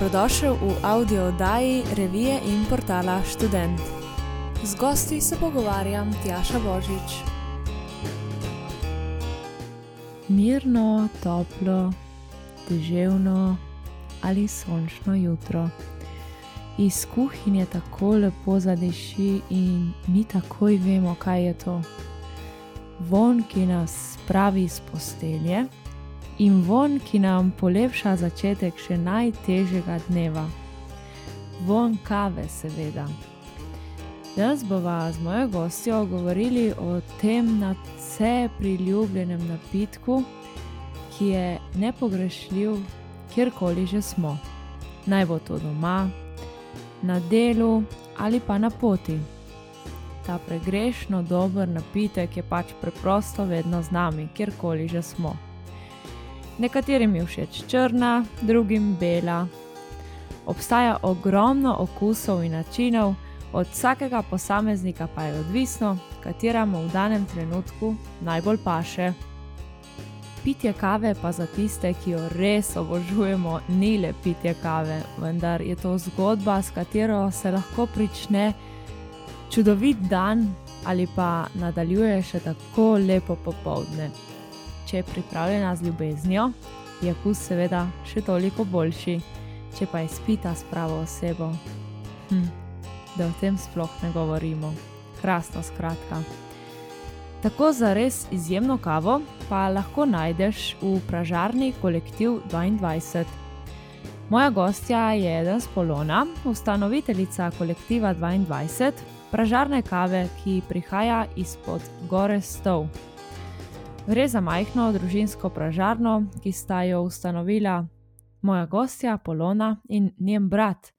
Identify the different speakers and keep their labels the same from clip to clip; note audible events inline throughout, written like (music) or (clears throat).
Speaker 1: Dobrodošel v audio oddaji revije in portala Student. Z gosti se pogovarjam Tjaša Božič. Mirno, toplo, deževno ali sončno jutro. Iz kuhinje tako lepo zadeši in mi takoj vemo, kaj je to. Von, ki nas spravi iz postelje in von, ki nam polepša začetek še najtežjega dneva. Von kave, seveda. Danes bova z mojo gostjo govorili o tem nadvse priljubljenem napitku, ki je nepogrešljiv, kjerkoli že smo. Naj bo to doma, na delu ali pa na poti. Ta pregrešno dober napitek je pač preprosto vedno z nami, kjerkoli že smo. Nekaterim je všeč črna, drugim bela. Obstaja ogromno okusov in načinov, od vsakega posameznika pa je odvisno, katera mu v danem trenutku najbolj paše. Pitje kave pa za tiste, ki jo res obožujemo, ni le pitje kave, vendar je to zgodba, s katero se lahko prične čudovit dan ali pa nadaljuje še tako lepo popovdne če je pripravljena z ljubeznijo, je okus seveda še toliko boljši, če pa je spita s pravo osebo. Hm, da o tem sploh ne govorimo. Krasno, skratka. Tako za res izjemno kavo pa lahko najdeš v pražarni kolektiv 22. Moja gostja je z Polona, ustanoviteljica kolektiva 22, pražarne kave, ki prihaja izpod Gore Stov. Gre za majhno družinsko pražarno, ki sta jo ustanovila moja gostja Polona in njen brat.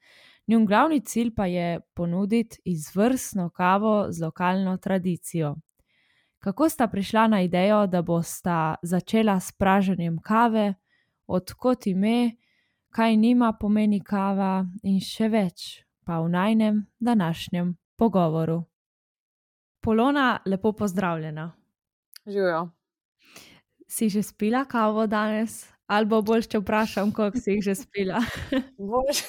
Speaker 1: Njun glavni cilj pa je ponuditi izvrstno kavo z lokalno tradicijo. Kako sta prišla na idejo, da bosta začela s praženjem kave, odkot ime, kaj nima pomeni kava in še več, pa v najnem današnjem pogovoru. Polona, lepo pozdravljena.
Speaker 2: Živijo
Speaker 1: si že spila kavo danes, ali bo bolj, če vprašam, koliko si jih že spila? (laughs)
Speaker 2: boš,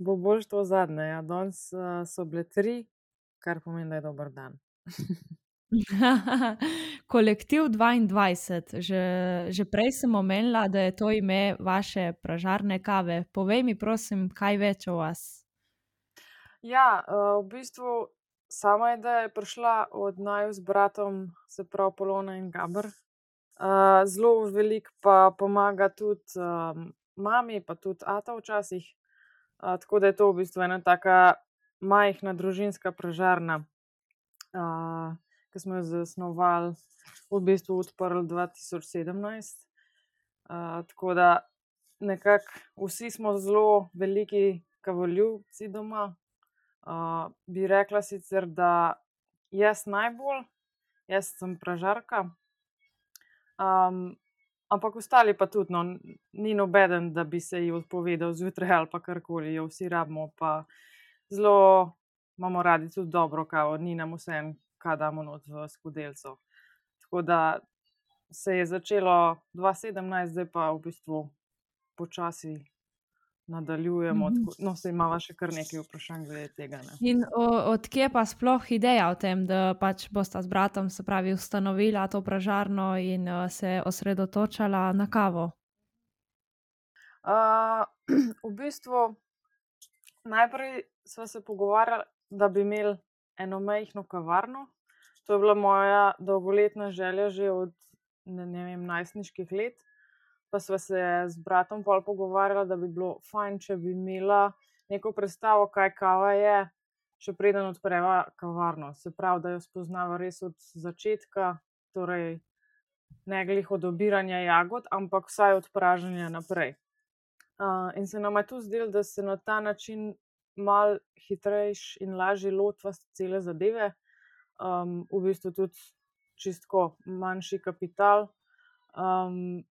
Speaker 2: bo boš to zadnje. Ja. Danes uh, so bile tri, kar pomeni, da je dober dan. (laughs)
Speaker 1: Kolektiv 22, že, že prej sem omenila, da je to ime vaše pražarne kave. Povej mi, prosim, kaj več o vas.
Speaker 2: Ja, uh, v bistvu sama ideja je prišla od naju s bratom, se pravi Polona in Gabr, Uh, zelo veliko pa pomaga tudi um, mami, pa tudi Ata včasih. Uh, tako da je to v bistvu ena taka majhna družinska pražarna, uh, ki smo jo zasnovali, v bistvu odprli 2017. Uh, tako da nekako vsi smo zelo veliki kavoljubci doma. Uh, bi rekla sicer, da jaz najbolj, jaz sem pražarka. Um, ampak ostali pa tudi, no, ni nobeden, da bi se ji odpovedal zjutraj ali pa karkoli, jo vsi rabimo, pa zelo imamo radi tudi dobro kavo, ni nam vse en, kaj damo not v skodelco. Tako da se je začelo 2017, zdaj pa v bistvu počasi nadaljujemo. Mm -hmm. No, se ima še kar nekaj vprašanj glede tega. Ne?
Speaker 1: In odkje pa sploh ideja o tem, da pač bosta s bratom, se pravi, ustanovila to pražarno in uh, se osredotočala na kavo?
Speaker 2: Uh, v bistvu najprej smo se pogovarjali, da bi imeli eno majhno kavarno. To je bila moja dolgoletna želja že od ne, ne vem, najstniških let pa smo se z bratom pol pogovarjali, da bi bilo fajn, če bi imela neko predstavo, kaj kava je, še preden odpreva kavarno. Se pravi, da jo spoznava res od začetka, torej ne glih od obiranja jagod, ampak vsaj od praženja naprej. Uh, in se nam je tu zdelo, da se na ta način mal hitrejš in lažje lotva cele zadeve, um, v bistvu tudi čistko manjši kapital. Um,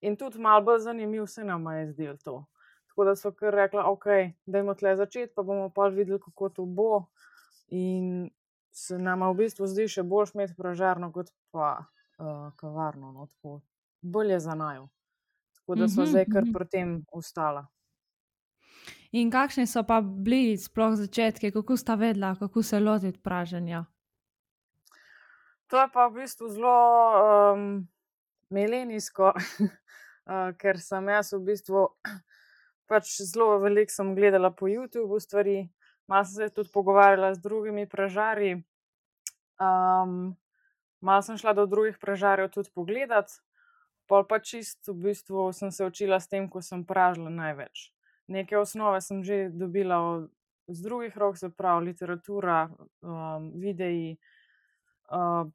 Speaker 2: In tudi malo bolj zanimiv se nam je zdel to. Tako da so kar rekli, ok, da imamo tle začeti, pa bomo pa videli, kako to bo. In se nam v bistvu zdi še bolj šmet pražarno, kot pa uh, kavarno. No, bolje za najo. Tako da smo mm -hmm. zdaj kar mhm. pri tem ustala.
Speaker 1: In kakšni so pa bili sploh začetki, kako sta vedela, kako se lotiti praženja?
Speaker 2: To je pa v bistvu zelo um, milenijsko, (laughs) ker sem jaz v bistvu (clears throat) pač zelo veliko sem gledala po YouTubu stvari, malo sem se tudi pogovarjala z drugimi pražarji. Um, malo sem šla do drugih pražarjev tudi pogledat, pol pa čist v bistvu sem se učila s tem, ko sem pražila največ. Neke osnove sem že dobila od, z drugih rok, se pravi literatura, um, videi, uh,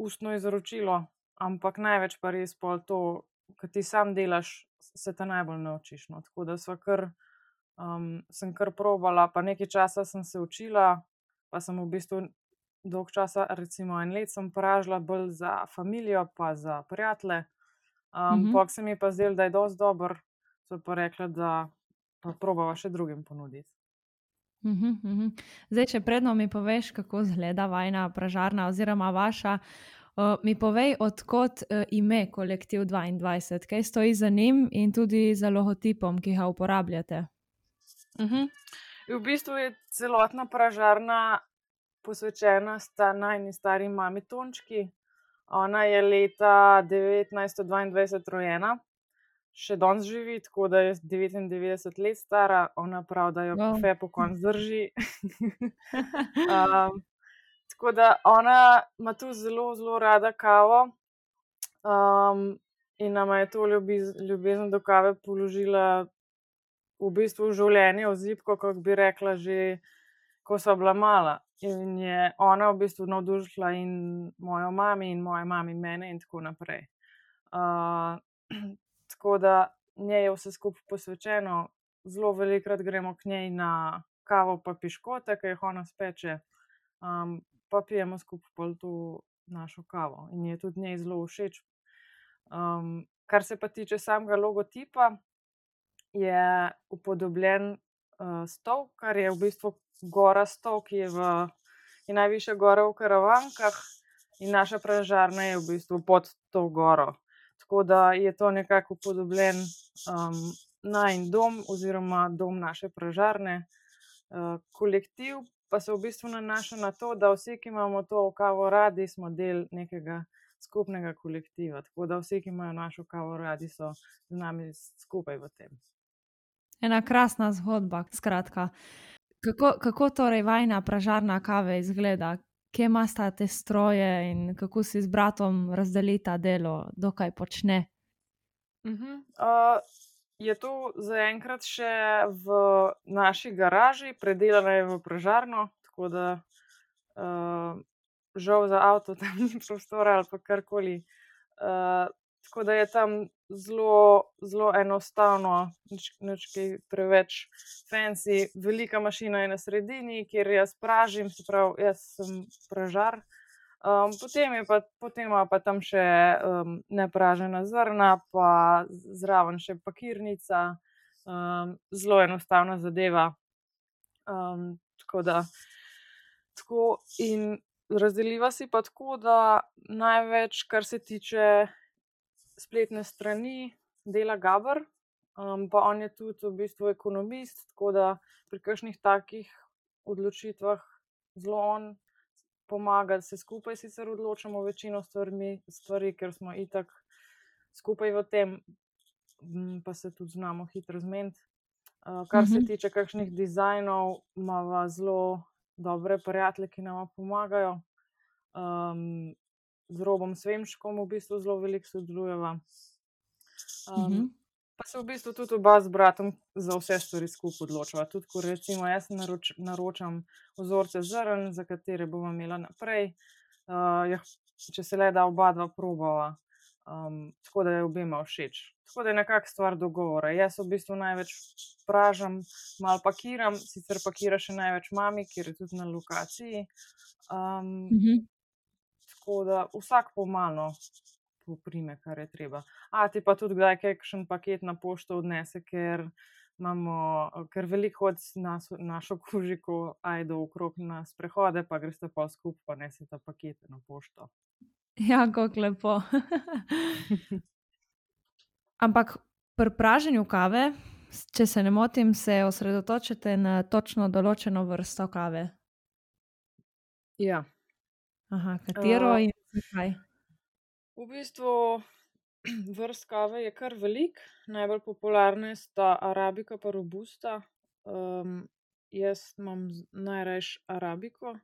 Speaker 2: ustno izročilo, ampak največ pa res pol to, kar ti sam delaš, se te najbolj naučiš. No. Tako da kar, um, sem kar probala, pa nekaj časa sem se učila, pa sem v bistvu dolg časa, recimo en let, sem pražila bolj za družino, pa za prijatelje. Um, mm -hmm. Pok se mi pa zdel, da je dosti dober, so pa rekli, da pa probava še drugim ponuditi.
Speaker 1: Uhum, uhum. Zdaj, če predno mi poveš, kako izgleda vajna pražarna, oziroma vaša, uh, mi povej, odkot uh, ime kolektiv 22, kaj stoji za njim in tudi za logotipom, ki ga uporabljate.
Speaker 2: Uhum. V bistvu je celotna pražarna posvečena sta najni stari mami Tončki. Ona je leta 1922 rojena, še danes živi, tako da je 99 let stara, ona pravi, da jo wow. kafe po koncu drži. um, tako da ona ima tu zelo, zelo rada kavo um, in nama je to ljubiz, ljubezen do kave položila v bistvu v življenje, v zipko, kako bi rekla, že ko so bila mala. In je ona v bistvu navdušila in mojo mami, in moje mami, mene, in tako naprej. Uh, (clears throat) tako da njej je vse skupaj posvečeno, zelo velikokrat gremo k njej na kavo, pa piškote, ki jih ona speče, um, pa pijemo skupaj pol to našo kavo. In je tudi njej zelo všeč. Um, kar se pa tiče samega logotipa, je upodobljen uh, stol, kar je v bistvu gora stol, ki je, v, je najvišja gora v Karavankah in naša pražarna je v bistvu pod to goro. Tako da je to nekako podoben um, najn dom oziroma dom naše pražarne. Uh, kolektiv pa se v bistvu nanaša na to, da vsi, ki imamo to kavo radi, smo del nekega skupnega kolektiva. Tako da vsi, ki imajo našo kavo radi, so z nami skupaj v tem.
Speaker 1: Ena krasna zgodba, skratka. Kako, kako torej vajna pražarna kave izgleda, kje imaš te stroje in kako si z bratom razdelita delo, dokaj počne?
Speaker 2: Uh -huh. uh, je to zaenkrat še v naši garaži, predelana je v pražarno, tako da uh, žal za avto (laughs) tam ni prostora ali pa karkoli. Uh, tako da je tam zelo, zelo enostavno, nič kaj preveč fancy. Velika mašina je na sredini, kjer jaz pražim, se pravi, jaz sem pražar. Um, potem, pa, potem pa tam še um, nepražena zrna, pa zraven še pakirnica, um, zelo enostavna zadeva. Um, tako da, tako in razdeliva si pa tako, da največ, kar se tiče spletne strani dela Gabr, um, pa on je tudi v bistvu ekonomist, tako da pri kakšnih takih odločitvah zelo on pomaga, da se skupaj sicer odločamo večino stvarmi, stvari, ker smo itak skupaj v tem, pa se tudi znamo hitro zmeniti. Uh, kar se mhm. tiče kakšnih dizajnov, imamo zelo dobre prijatelje, ki nam pomagajo. Um, z Robom Svemškom v bistvu zelo veliko sodelujeva. Um, uh -huh. Pa se v bistvu tudi oba z bratom za vse stvari skupaj odločava. Tudi, ko recimo jaz naroč, naročam vzorce zrn, za katere bomo imeli naprej, uh, jih, če se le da oba dva probava, um, tako da je obema všeč. Tako da je nekakšna stvar dogovora. Jaz v bistvu največ pražam, malo pakiram, sicer pakira še največ mami, ker je tudi na lokaciji. Um, -huh tako da vsak pomalo poprime, kar je treba. A ti pa tudi kdaj kakšen paket na pošto odnese, ker imamo, ker veliko od nas, našo kužiko, ajdo okrog na sprehode, pa greste pa skupaj, pa nesete pakete na pošto.
Speaker 1: Ja, kako lepo. (laughs) Ampak pri praženju kave če se ne motim, se osredotočite na točno določeno vrsto kave.
Speaker 2: Ja.
Speaker 1: Aha, katero
Speaker 2: Uh,
Speaker 1: in zakaj?
Speaker 2: V bistvu (clears throat) vrst kave je kar velik, najbolj popularne sta arabika pa robusta. Um, jaz imam najrajši arabiko.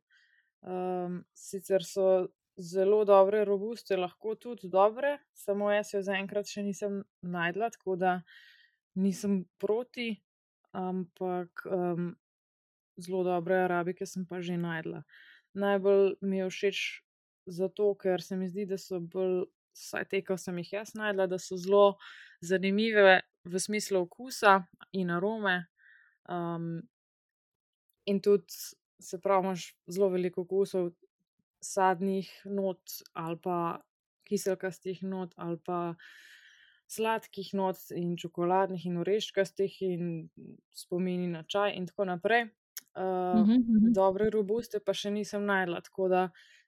Speaker 2: Um, sicer so zelo dobre robuste, lahko tudi dobre, samo jaz jo zaenkrat še nisem najdla, tako da nisem proti, ampak um, zelo dobre arabike sem pa že najdla. Najbolj mi je všeč zato, ker se mi zdi, da so bolj, vsaj te, ko sem jih jaz najdla, da so zelo zanimive v smislu okusa in arome. Um, in tudi, se pravi, imaš zelo veliko okusov, sadnih not, ali pa kiselkastih not, ali pa sladkih not, in čokoladnih, in oreščkastih, in spomini na čaj, in tako naprej. Uh,
Speaker 1: Mhm, mhm.
Speaker 2: dobre robuste pa še nisem najdla, tako da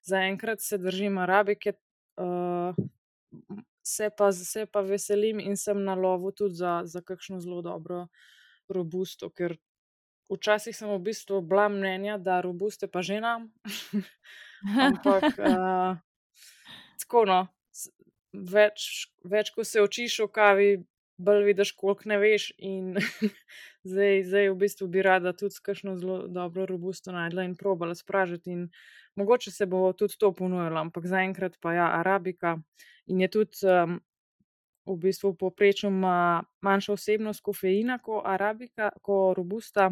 Speaker 2: zaenkrat se držim arabike. Uh, se, pa, se pa veselim in sem na lovu tudi za, za kakšno zelo dobro robusto, ker včasih sem v bistvu bila mnenja, da robuste pa že nam. (laughs) Ampak uh, tako no, več, več ko se učiš o kavi, bolj vidiš, koliko ne veš. In (laughs) zdaj, zdaj v bistvu bi rada tudi kakšno zelo dobro robusto najdla in probala spražiti. In mogoče se bo tudi to ponujalo, ampak zaenkrat pa ja, arabika. In je tudi um, v bistvu povprečno ima manjšo vsebnost kofeina kot arabika, kot robusta.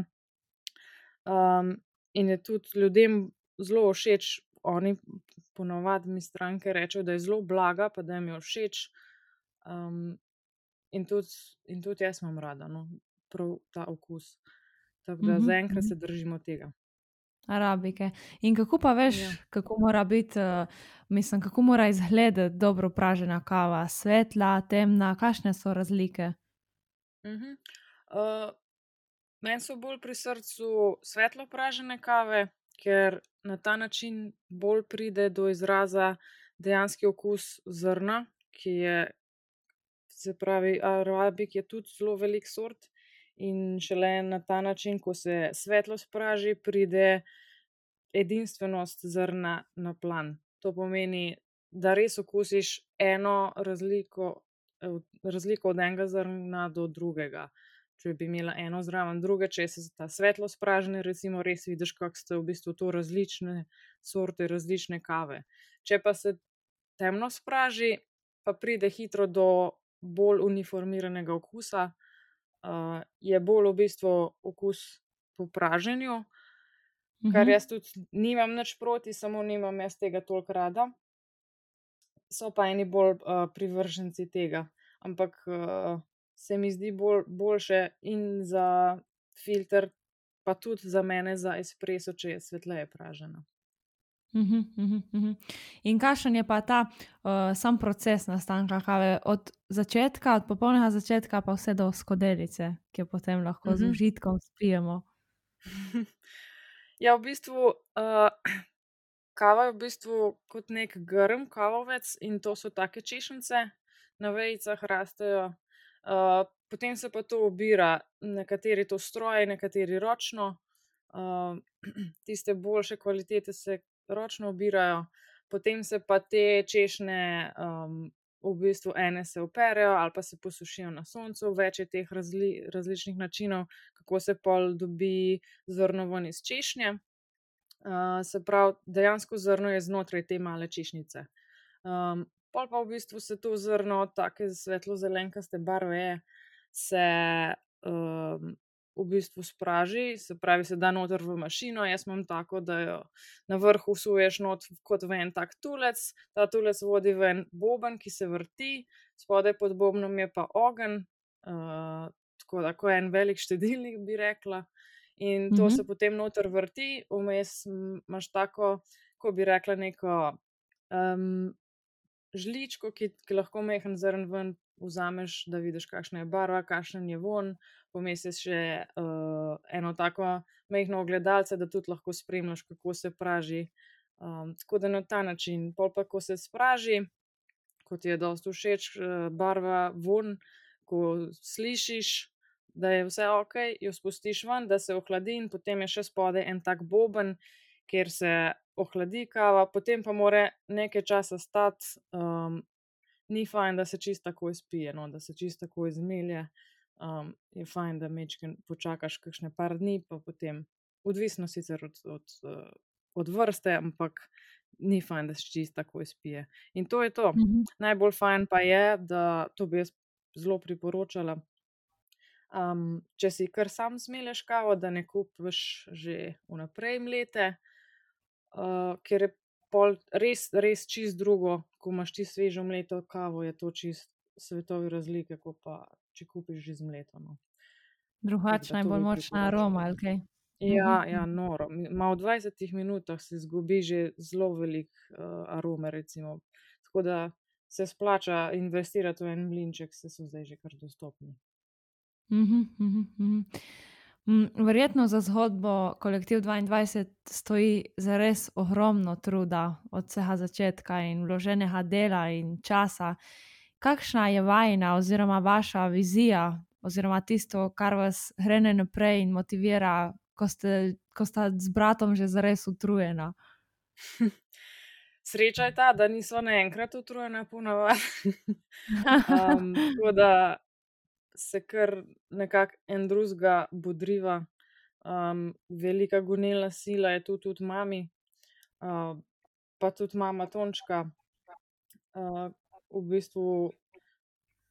Speaker 2: Um, in je tudi ljudem zelo všeč, oni ponovadi mi stranke rečejo, da je zelo blaga, pa da jim je všeč. Um, in, tudi, in tudi jaz imam rada, no, prav ta okus. Tako da
Speaker 1: Mhm,
Speaker 2: zaenkrat
Speaker 1: mhm.
Speaker 2: se držimo tega.
Speaker 1: Arabike. In kako pa veš,
Speaker 2: Ja.
Speaker 1: kako mora biti, uh, mislim, kako mora izgledati dobro pražena kava? Svetla, temna, kakšne so razlike?
Speaker 2: Mhm. Uh, meni so bolj pri srcu svetlo pražene kave, ker na ta način bolj pride do izraza dejanski okus zrna, ki je, se pravi, arabik je tudi zelo velik sort. In šele na ta način, ko se svetlo spraži, pride edinstvenost zrna na plan. To pomeni, da res okusiš eno razliko, eh, razliko od enega zrna do drugega. Če bi imela eno zraven druge, če se ta svetlo spražene, recimo, res vidiš, kako ste v bistvu to različne sorte, različne kave. Če pa se temno spraži, pa pride hitro do bolj uniformiranega okusa, uh, je bolj v bistvu okus po praženju, kar
Speaker 1: Mhm.
Speaker 2: jaz tudi nimam nič proti, samo nimam jaz tega toliko rada. So pa eni bolj uh, privrženci tega, ampak uh, se mi zdi bolj, boljše in za filter, pa tudi za mene za espreso, če je svetleje pražena.
Speaker 1: Mhm, mhm, mhm. In kakšen je pa ta uh, sam proces nastanka kave, od začetka, od popolnega začetka, pa vse do skodelice, ki jo potem lahko z
Speaker 2: Mhm.
Speaker 1: užitkom spijemo. (laughs)
Speaker 2: Ja, v bistvu uh, (clears throat) kava je v bistvu kot nek grm kavovec in to so take češnice, na vejicah rastejo. Uh, potem se pa to obira, nekateri to stroje, nekateri ročno. Uh, (clears throat) tiste boljše kvalitete se ročno obirajo, potem se pa te češnje um, v bistvu ene se operejo ali pa se posušijo na soncu. Več je teh razli, različnih načinov, kako se pol dobi zrno ven iz češnje. Uh, se pravi, dejansko zrno je znotraj te male češnjice. Um, pol pa v bistvu se to zrno, tako svetlo zelenkaste barve je, se um, v bistvu spraži, se pravi, se da noter v mašino. Jaz imam tako, da jo na vrhu suješ not kot v en tak tulec, ta tulec vodi v en boben, ki se vrti, spodaj pod bobnom je pa ogenj, uh, tako da ko en velik štedilnik bi rekla. In to
Speaker 1: Mhm.
Speaker 2: se potem noter vrti, vmes imaš tako, ko bi rekla, neko um, žličko, ki, ki lahko mehen zrn ven vzameš, da vidiš, kakšna je barva, kakšen je von. Vmes je še uh, eno tako mehko ogledalce, da tudi lahko spremljaš, kako se praži. Um, tako da na ta način, pol pa ko se spraži, kot je dosto všeč, uh, barva von, ko slišiš, da je vse ok, jo spustiš ven, da se ohladi in potem je še spodaj en tak boben, kjer se ohladi kava, potem pa mora nekaj časa stati. Um, ni fajn, da se čisto tako izpije, no, da se čisto tako izmelje. Um, je fajn, da mečken počakaš kakšne par dni, pa potem, odvisno sicer od, od, uh, od vrste, ampak ni fajn, da se čisto tako izpije. In to je to. Mm -hmm. Najbolj fajn pa je, da to bi jaz zelo priporočala. Um, če si kar sam zmeleš kavo, da ne kupiš že vnaprej mlete, uh, ker je pol res, res čist drugo, ko imaš ti svežo mleto kavo, je to čist svetovi razlike, kot pa če kupiš že zmletano.
Speaker 1: Drugačna je bolj močna aroma, ali kaj?
Speaker 2: Ja, mhm, ja, mhm. noro. Ma v 20 minutah se zgubi že zelo velik uh, arome, recimo. Tako da se splača investirati v en mlinček, se so zdaj že kar dostopni.
Speaker 1: Mhm, mhm, mhm. Verjetno za zgodbo Kolektiv 22 stoji zares ogromno truda od vsega začetka in vloženega dela in časa. Kakšna je vajna oziroma vaša vizija oziroma tisto, kar vas hrene naprej in motivira ko, ste, ko sta z bratom že zares utrujena. (laughs)
Speaker 2: Sreča je ta, da niso naenkrat utrujena, ponavadi. um, (laughs) tako da se kar nekako en drugega bodriva. Um, velika gonilna sila je tu tudi mami, uh, pa tudi mama Tončka. Uh, v bistvu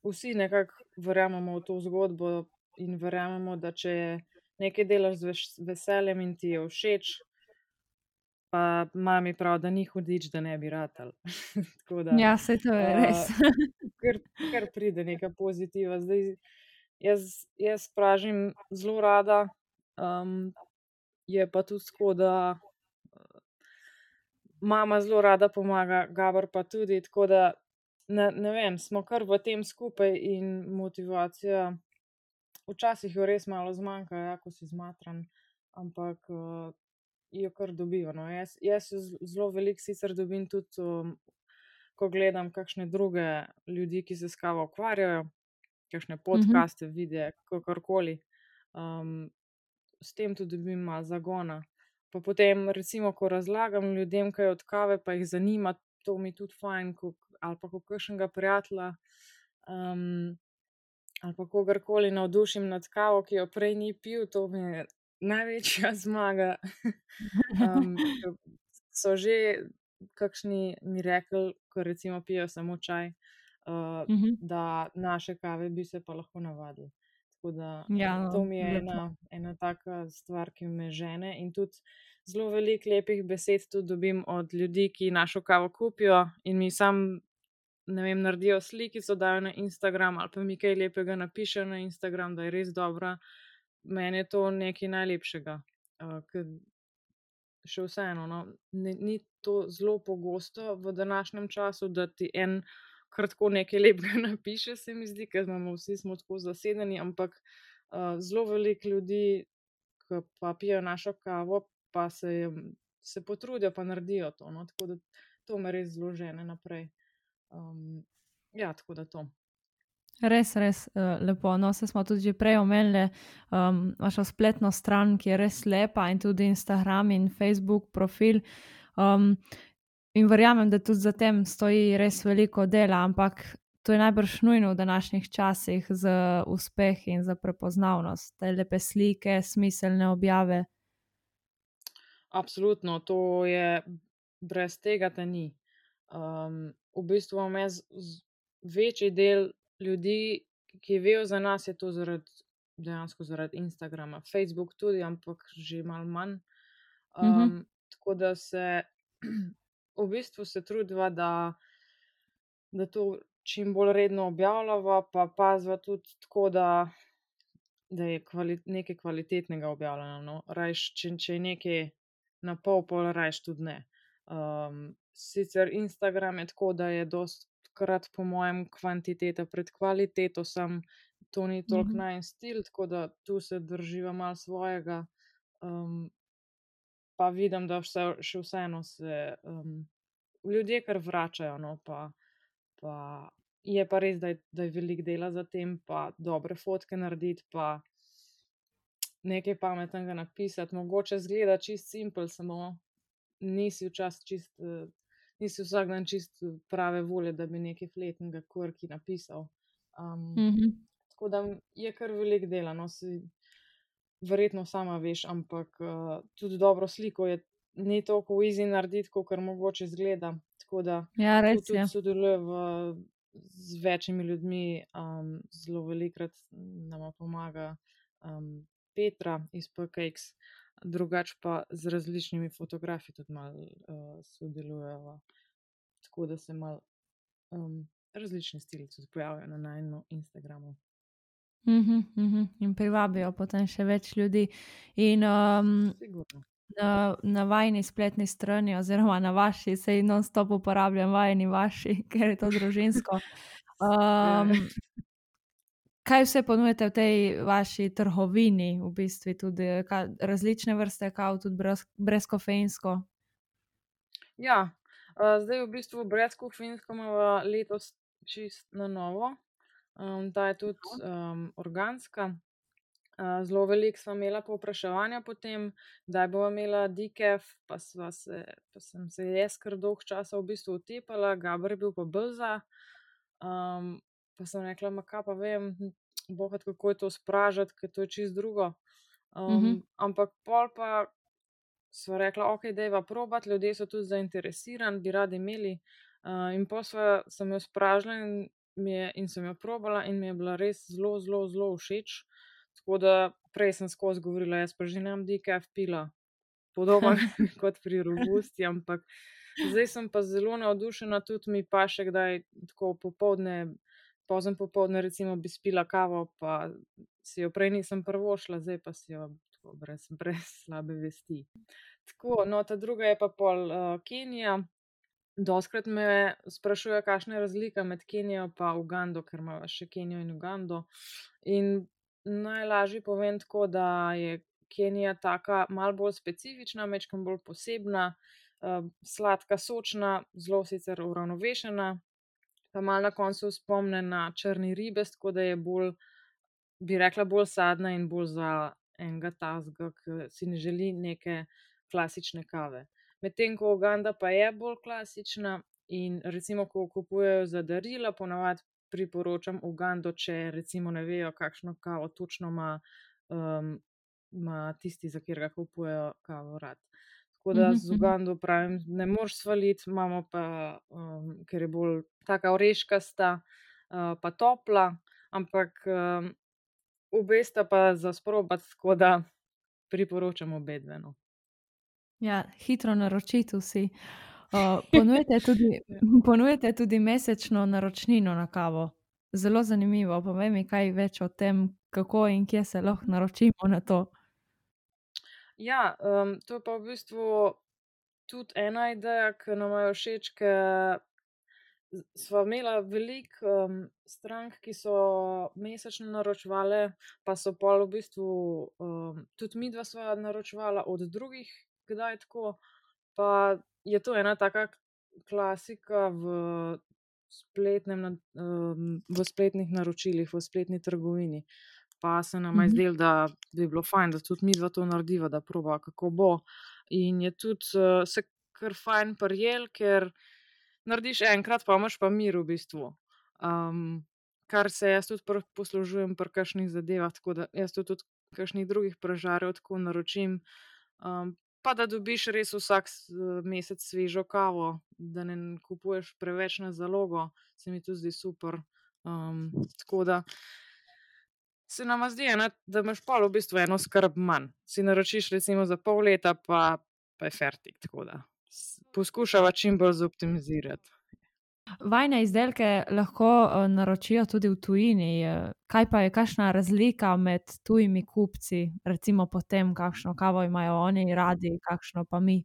Speaker 2: vsi nekako verjamemo v to zgodbo in verjamemo, da če nekaj delaš z veseljem in ti je všeč. Pa mami pravi, da ni hudič, da ne bi ratal. (laughs)
Speaker 1: da, ja, se to je res. (laughs)
Speaker 2: ker, ker pride neka pozitiva. Zdaj, jaz, jaz pražim zelo rada, um, je pa tudi tako, da mama zelo rada pomaga, Gabor pa tudi. Tako da ne, ne vem, smo kar v tem skupaj in motivacija včasih jo res malo zmanjka, ja, ko si zmatran, ampak uh, jo kar dobiva. No. Jaz, jaz zelo veliko sicer dobim tudi, um, ko gledam kakšne druge ljudi, ki se s kavo ukvarjajo, kakšne mhm. podcaste, mm -hmm. videe, kakorkoli. Um, s tem tudi dobim malo zagona. Pa potem, recimo, ko razlagam ljudem, kaj od kave, pa jih zanima, to mi tudi fajn, ko, ali pa kakšnega prijatelja. Um, ali pa kogarkoli navdušim nad kavo, ki jo prej ni pil, to mi je največja (laughs) zmaga. um, so že kakšni mi rekli, ko recimo pijo samo čaj, uh, uh mhm. -huh. da naše kave bi se pa lahko navadili. Da, ja, to mi je ena, ena taka stvar, ki me žene. In tudi zelo veliko lepih besed dobim od ljudi, ki našo kavo kupijo in mi sam ne vem, naredijo slikico, dajo na Instagram ali pa mi kaj lepega napišejo na Instagram, da je res dobra. Meni je to nekaj najlepšega. Uh, še vseeno, no, ni, ni to zelo pogosto v današnjem času, da ti en kratko nekaj lepega (laughs) napiše, se mi zdi, ker imamo vsi smo tako zasedeni, ampak uh, zelo veliko ljudi, ki pa pijo našo kavo, pa se, se potrudijo, pa naredijo to. No, tako da to me res zelo žene naprej. Um, ja, tako da to.
Speaker 1: Res, res uh, lepo. No, se smo tudi že prej omenili, um, vaša spletna stran, ki je res lepa, in tudi Instagram in Facebook profil. Um, in verjamem, da tudi za tem stoji res veliko dela, ampak to je najbrž nujno v današnjih časih za uspeh in za prepoznavnost, te lepe slike, smiselne objave.
Speaker 2: Absolutno, to je brez tega, da ni. Um, v bistvu imam jaz večji del ljudi, ki vejo za nas, je to zaradi, dejansko zaradi Instagrama, Facebook tudi, ampak že malo manj. Um, mm -hmm. Tako da se (clears throat) v bistvu se trudiva, da, da to čim bolj redno objavljava, pa pazva tudi tako, da. Da je kvali, nekaj kvalitetnega objavljeno. No. Rajš, če, če je nekaj na pol, pol rajš tudi ne. Um, sicer Instagram je tako, da je dostkrat, po mojem, kvantiteta pred kvaliteto, sem to ni toliko mm -hmm. naj stil, tako da tu se drživa malo svojega. Um, pa vidim, da vse, še vseeno se um, ljudje kar vračajo. No, pa, pa je pa res, da je, da je velik dela za tem, pa dobre fotke narediti, pa nekaj pametnega napisati, mogoče zgleda čist simpel, samo nisi včasih čist, uh, nisi vsak dan čist prave volje, da bi nekaj fletnega kvrki napisal. Um,
Speaker 1: Mm -hmm.
Speaker 2: tako da je kar velik dela, no si verjetno sama veš, ampak uh, tudi dobro sliko je ni tako easy narediti, kot kar mogoče zgleda. Tako da
Speaker 1: Ja, res
Speaker 2: tudi
Speaker 1: je.
Speaker 2: sodeluje v, z večjimi ljudmi, um, zelo velikrat nama pomaga um, Petra iz PKX, drugače pa z različnimi fotografi tudi malo uh, sodelujeva. Tako da se malo um, različni stili tudi pojavijo na najnu Instagramu.
Speaker 1: Mhm, mhm. In privabijo potem še več ljudi. In um,
Speaker 2: Sigurno.
Speaker 1: na, na vajni spletni strani, oziroma na vaši, se jih non-stop uporabljam, vajni vaši, (laughs) ker je to družinsko. (laughs) Um, kaj vse ponujate v tej vaši trgovini, v bistvu tudi ka, različne vrste kav, tudi brez, brezkofeinsko?
Speaker 2: Ja, uh, zdaj v bistvu brezkofeinsko imamo letos čist na novo. Um, ta je tudi um, organska. Uh, zelo veliko smo imela povpraševanja potem, da bomo imela DKF, pa, se, pa sem se jaz kar dolg časa v bistvu utepala, Gabr je bil pa brza. Um, pa sem rekla, ma kaj pa vem, bohat, kako je to spražati, ker to je čist drugo. Um,
Speaker 1: Mhm.
Speaker 2: Ampak pol pa sva rekla, ok, dejva probat, ljudje so tudi zainteresirani, bi radi imeli. Uh, in pa sva, sem jo spražila in, je, in sem jo probala in mi je bila res zelo, zelo, zelo všeč. Tako da prej sem skozi govorila, jaz pa že nemam DKF pila, podoben (laughs) (laughs) kot pri robusti, ampak zdaj sem pa zelo navdušena, tudi mi pa še kdaj tako popovdne, pozem popovdne recimo bi spila kavo, pa si jo prej nisem prvošla, zdaj pa si jo tako brez, (laughs) brez slabe vesti. Tako, no, ta druga je pa pol uh, Kenija. Doskrat me sprašujejo, kakšna je razlika med Kenijo in Ugando, ker imamo še Kenijo in Ugando. In najlažje povem tako, da je Kenija taka malo bolj specifična, mečkam bolj posebna, uh, sladka, sočna, zelo sicer uravnovešena, pa malo na koncu spomne na črni ribes, tako da je bolj, bi rekla, bolj sadna in bolj za enega tazga, ki si ne želi neke klasične kave. Medtem ko Uganda pa je bolj klasična in recimo, ko kupujejo za darila, ponavadi priporočam Ugando, če recimo ne vejo, kakšno kavo točno ima, um, ima tisti, za katerega kupujejo kavo rad. Tako da z. Ugando pravim, ne moreš svaliti, imamo pa, um, ker je bolj taka oreškasta, uh, pa topla, ampak um, obe sta pa za sprobati, tako da priporočam obe dve. No.
Speaker 1: Ja, hitro naročiti vsi. Uh, (laughs) ponujete, tudi, ponujete tudi mesečno naročnino na kavo. Zelo zanimivo. Povej mi kaj več o tem, kako in kje se lahko naročimo na to.
Speaker 2: Ja, um, to je pa v bistvu tudi ena ideja, ki nam je všeč, ker smo imeli veliko um, strank, ki so mesečno naročvale, pa so pa v bistvu um, tudi mi dva sva naročvala od drugih, kdaj tako. Pa je to ena taka klasika v, spletnem, um, v spletnih naročilih, v spletni trgovini. Pa se nam je
Speaker 1: Mhm.
Speaker 2: zdelo, da bi bilo fajn, da tudi mi dva to narediva, da proba, kako bo. In je tudi uh, se kar fajn prijel, ker narediš enkrat, pa imaš pa mir v bistvu. Um, kar se jaz tudi pr poslužujem pri kakšnih zadevah, tako da jaz to tudi kakšnih drugih pražarjev tako naročim. Um, pa da dobiš res vsak s- mesec svežo kavo, da ne kupuješ preveč na zalogo, se mi tudi zdi super. Um, tako da se nama zdi, ena, da imaš pa v bistvu eno skrb manj. Si naročiš recimo za pol leta, pa, pa je fertik. Poskušava čim bolj zoptimizirati.
Speaker 1: Vajne izdelke lahko uh, naročijo tudi v tujini. eh, Kaj pa je kakšna razlika med tujimi kupci, recimo po tem, kakšno kavo imajo oni radi, kakšno pa mi?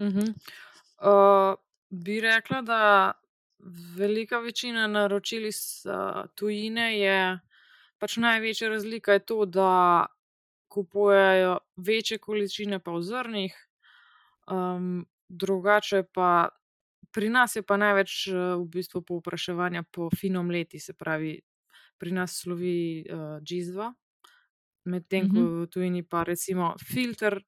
Speaker 2: Mhm. Uh, bi rekla, da velika večina naročil iz uh, tujine je pač največja razlika je to, da kupujejo večje količine pa v zrnih, um, drugače pa pri nas je pa največ uh, v bistvu povpraševanja po finom leti, se pravi, pri nas slovi uh, džizva. medtem ko v tujini pa recimo filter.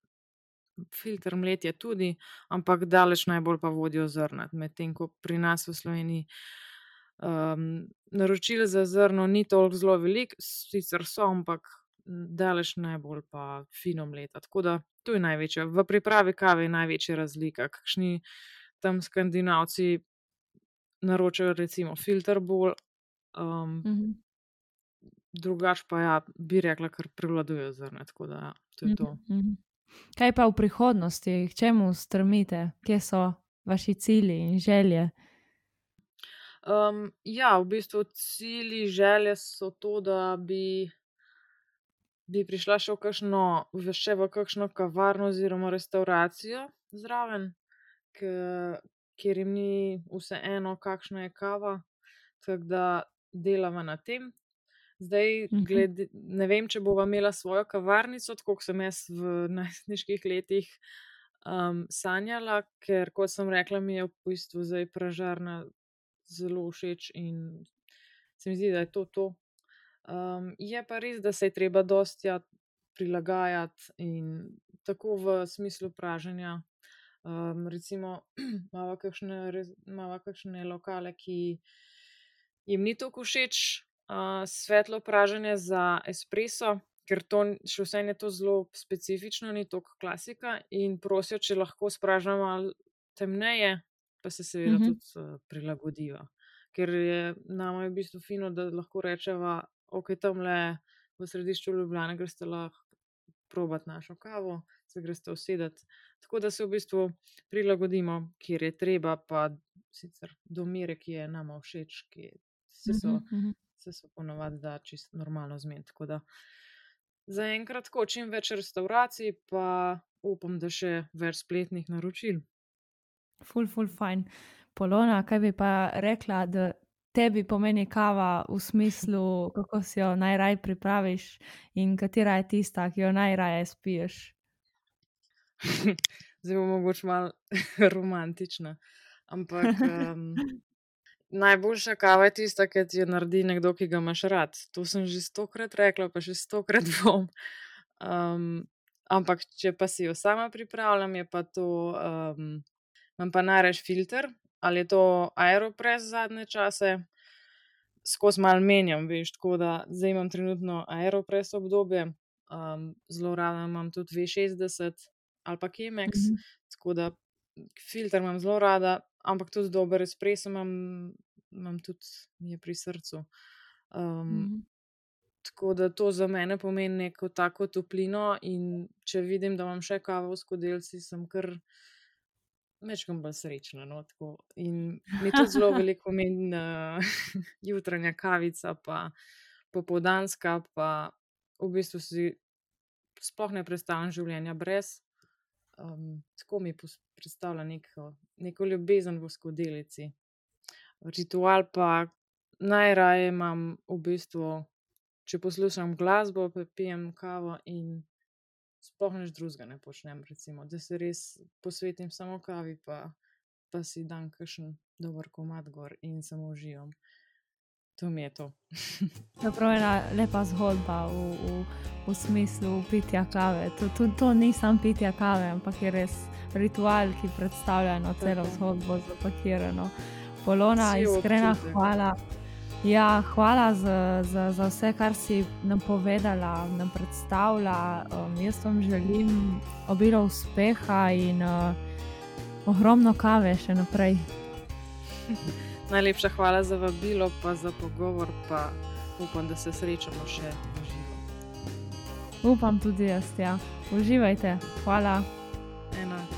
Speaker 2: Filter mletje tudi, ampak daleč najbolj pa vodijo zrnat, medtem ko pri nas v Sloveniji um, naročil za zrno ni toliko zelo velik, sicer so, ampak daleč najbolj pa fino mleta. Tako da to je največja. V pripravi kave je največja razlika. Kakšni tam skandinavci naročajo recimo filter bolj, um,
Speaker 1: Mhm.
Speaker 2: drugač pa ja, bi rekla, kar prevladujejo zrna. Tako da ja, to je to.
Speaker 1: Mhm, mhm. Kaj pa v prihodnosti, k čemu strmite, kje so vaši cilji in želje?
Speaker 2: Um, ja, v bistvu cilji, želje so to, da bi, bi prišla še v kakšno, v še v kakšno kavarno oziroma restavracijo zraven, ke, kjer jim ni vseeno, kakšna je kava. Tako da delava na tem. Zdaj,
Speaker 1: Mhm.
Speaker 2: glede, ne vem, če bova imela svojo kavarnico, tako kot sem jaz v (laughs) najstniških letih um, sanjala, ker, kot sem rekla, mi je v bistvu zdaj pražarna zelo všeč in se mi zdi, da je to to. Um, je pa res, da se je treba dostja prilagajati in tako v smislu praženja. Um, recimo, (clears throat) imava kakšne, imava kakšne lokale, ki jim ni tako všeč uh, svetlo praženje za espresso, ker to še vseeno je to zelo specifično, ni tako klasika in prosijo, če lahko spražimo malo temneje, pa se seveda
Speaker 1: Mhm.
Speaker 2: tudi uh, prilagodiva. Ker je nama je v bistvu fino, da lahko rečeva, ok, tamle v središču Ljubljane greste lahko probat našo kavo, se greste usedeti. Tako da se v bistvu prilagodimo, kjer je treba, pa sicer do mere, ki je nama všeč, ki se so,
Speaker 1: Mhm, mhm.
Speaker 2: se so ponovadi da čisto normalno zmeniti. Tako da zaenkrat tako čim več restavracij, pa upam, da še več spletnih naročil.
Speaker 1: Ful, ful, fajn. Polona, kaj bi pa rekla, da tebi pomeni kava v smislu, kako si jo najraje pripraviš in katera je tista, ki jo najraje spiješ? (laughs)
Speaker 2: Zdaj bo mogoče malo (laughs) romantična. Ampak (laughs) um, najboljša kava je tista, ki ti jo naredi nekdo, ki ga imaš rad. To sem že stokrat rekla, pa še stokrat bom. Um, ampak, če pa si jo sama pripravljam, je pa to, um, imam pa najraje filter, ali je to Aeropress zadnje čase, skozi malo menjam, veš, tako da zdaj imam trenutno Aeropress obdobje, um, zelo rada imam tudi V60 ali pa Chemex,
Speaker 1: Mhm.
Speaker 2: tako da filter imam zelo rada, ampak tudi dober espresso imam, imam tudi, mi je pri srcu. Um,
Speaker 1: Mhm.
Speaker 2: Tako da to za mene pomeni neko tako toplino, in če vidim, da imam še kavo v skodelici, sem kar majčkeno bolj srečna. No, tako. in mi tudi zelo veliko pomeni uh, (laughs) jutranja kavica, pa popoldanska, pa v bistvu si sploh ne predstavljam življenja brez. Um, tako mi predstavlja neko, neko ljubezen v skodelici. Ritual pa najraje imam v bistvu, če poslušam glasbo, pa pijem kavo in sploh nič drugega ne počnem, recimo, da se res posvetim samo kavi, pa, pa si dam kakšen dober komat gor in samo uživam. To mi je to. (laughs)
Speaker 1: To je ena lepa zgodba v, v, v smislu pitja kave. To, to, to ni samo pitja kave, ampak je res ritual, ki predstavlja eno celo
Speaker 2: Tako.
Speaker 1: zgodbo zapakirano. Polona, iskrena hvala. Ja, hvala za, za, za vse, kar si nam povedala, nam predstavlja. Um, jaz vam želim obilo uspeha in uh, ogromno kave še naprej. (laughs)
Speaker 2: Najlepša hvala za vabilo, pa za pogovor, pa upam, da se srečamo še v živo.
Speaker 1: Upam tudi jaz, ja. Uživajte. Hvala.
Speaker 2: Enako.